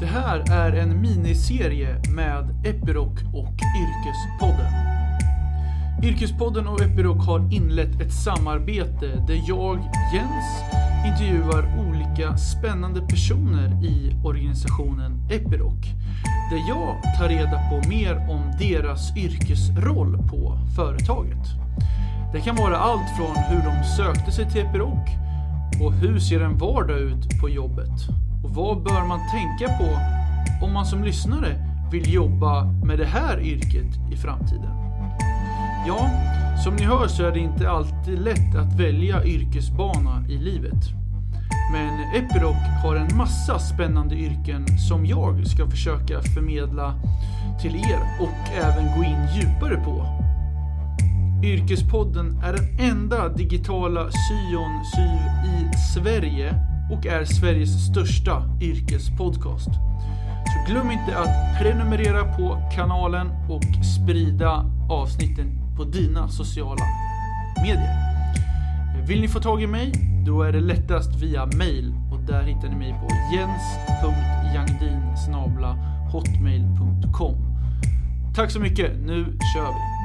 Det här är en miniserie med Epiroc och Yrkespodden. Yrkespodden och Epiroc har inlett ett samarbete där jag, Jens, intervjuar olika spännande personer i organisationen Epiroc. Där jag tar reda på mer om deras yrkesroll på företaget. Det kan vara allt från hur de sökte sig till Epiroc och hur ser en vardag ut på jobbet? Och vad bör man tänka på om man som lyssnare vill jobba med det här yrket i framtiden? Ja, som ni hör så är det inte alltid lätt att välja yrkesbana i livet. Men Epiroc har en massa spännande yrken som jag ska försöka förmedla till er och även gå in djupare på. Yrkespodden är den enda digitala syon syv i Sverige och är Sveriges största yrkespodcast. Så glöm inte att prenumerera på kanalen och sprida avsnitten på dina sociala medier. Vill ni få tag i mig? Då är det lättast via mail och där hittar ni mig på jens.jangdin hotmail.com Tack så mycket, nu kör vi!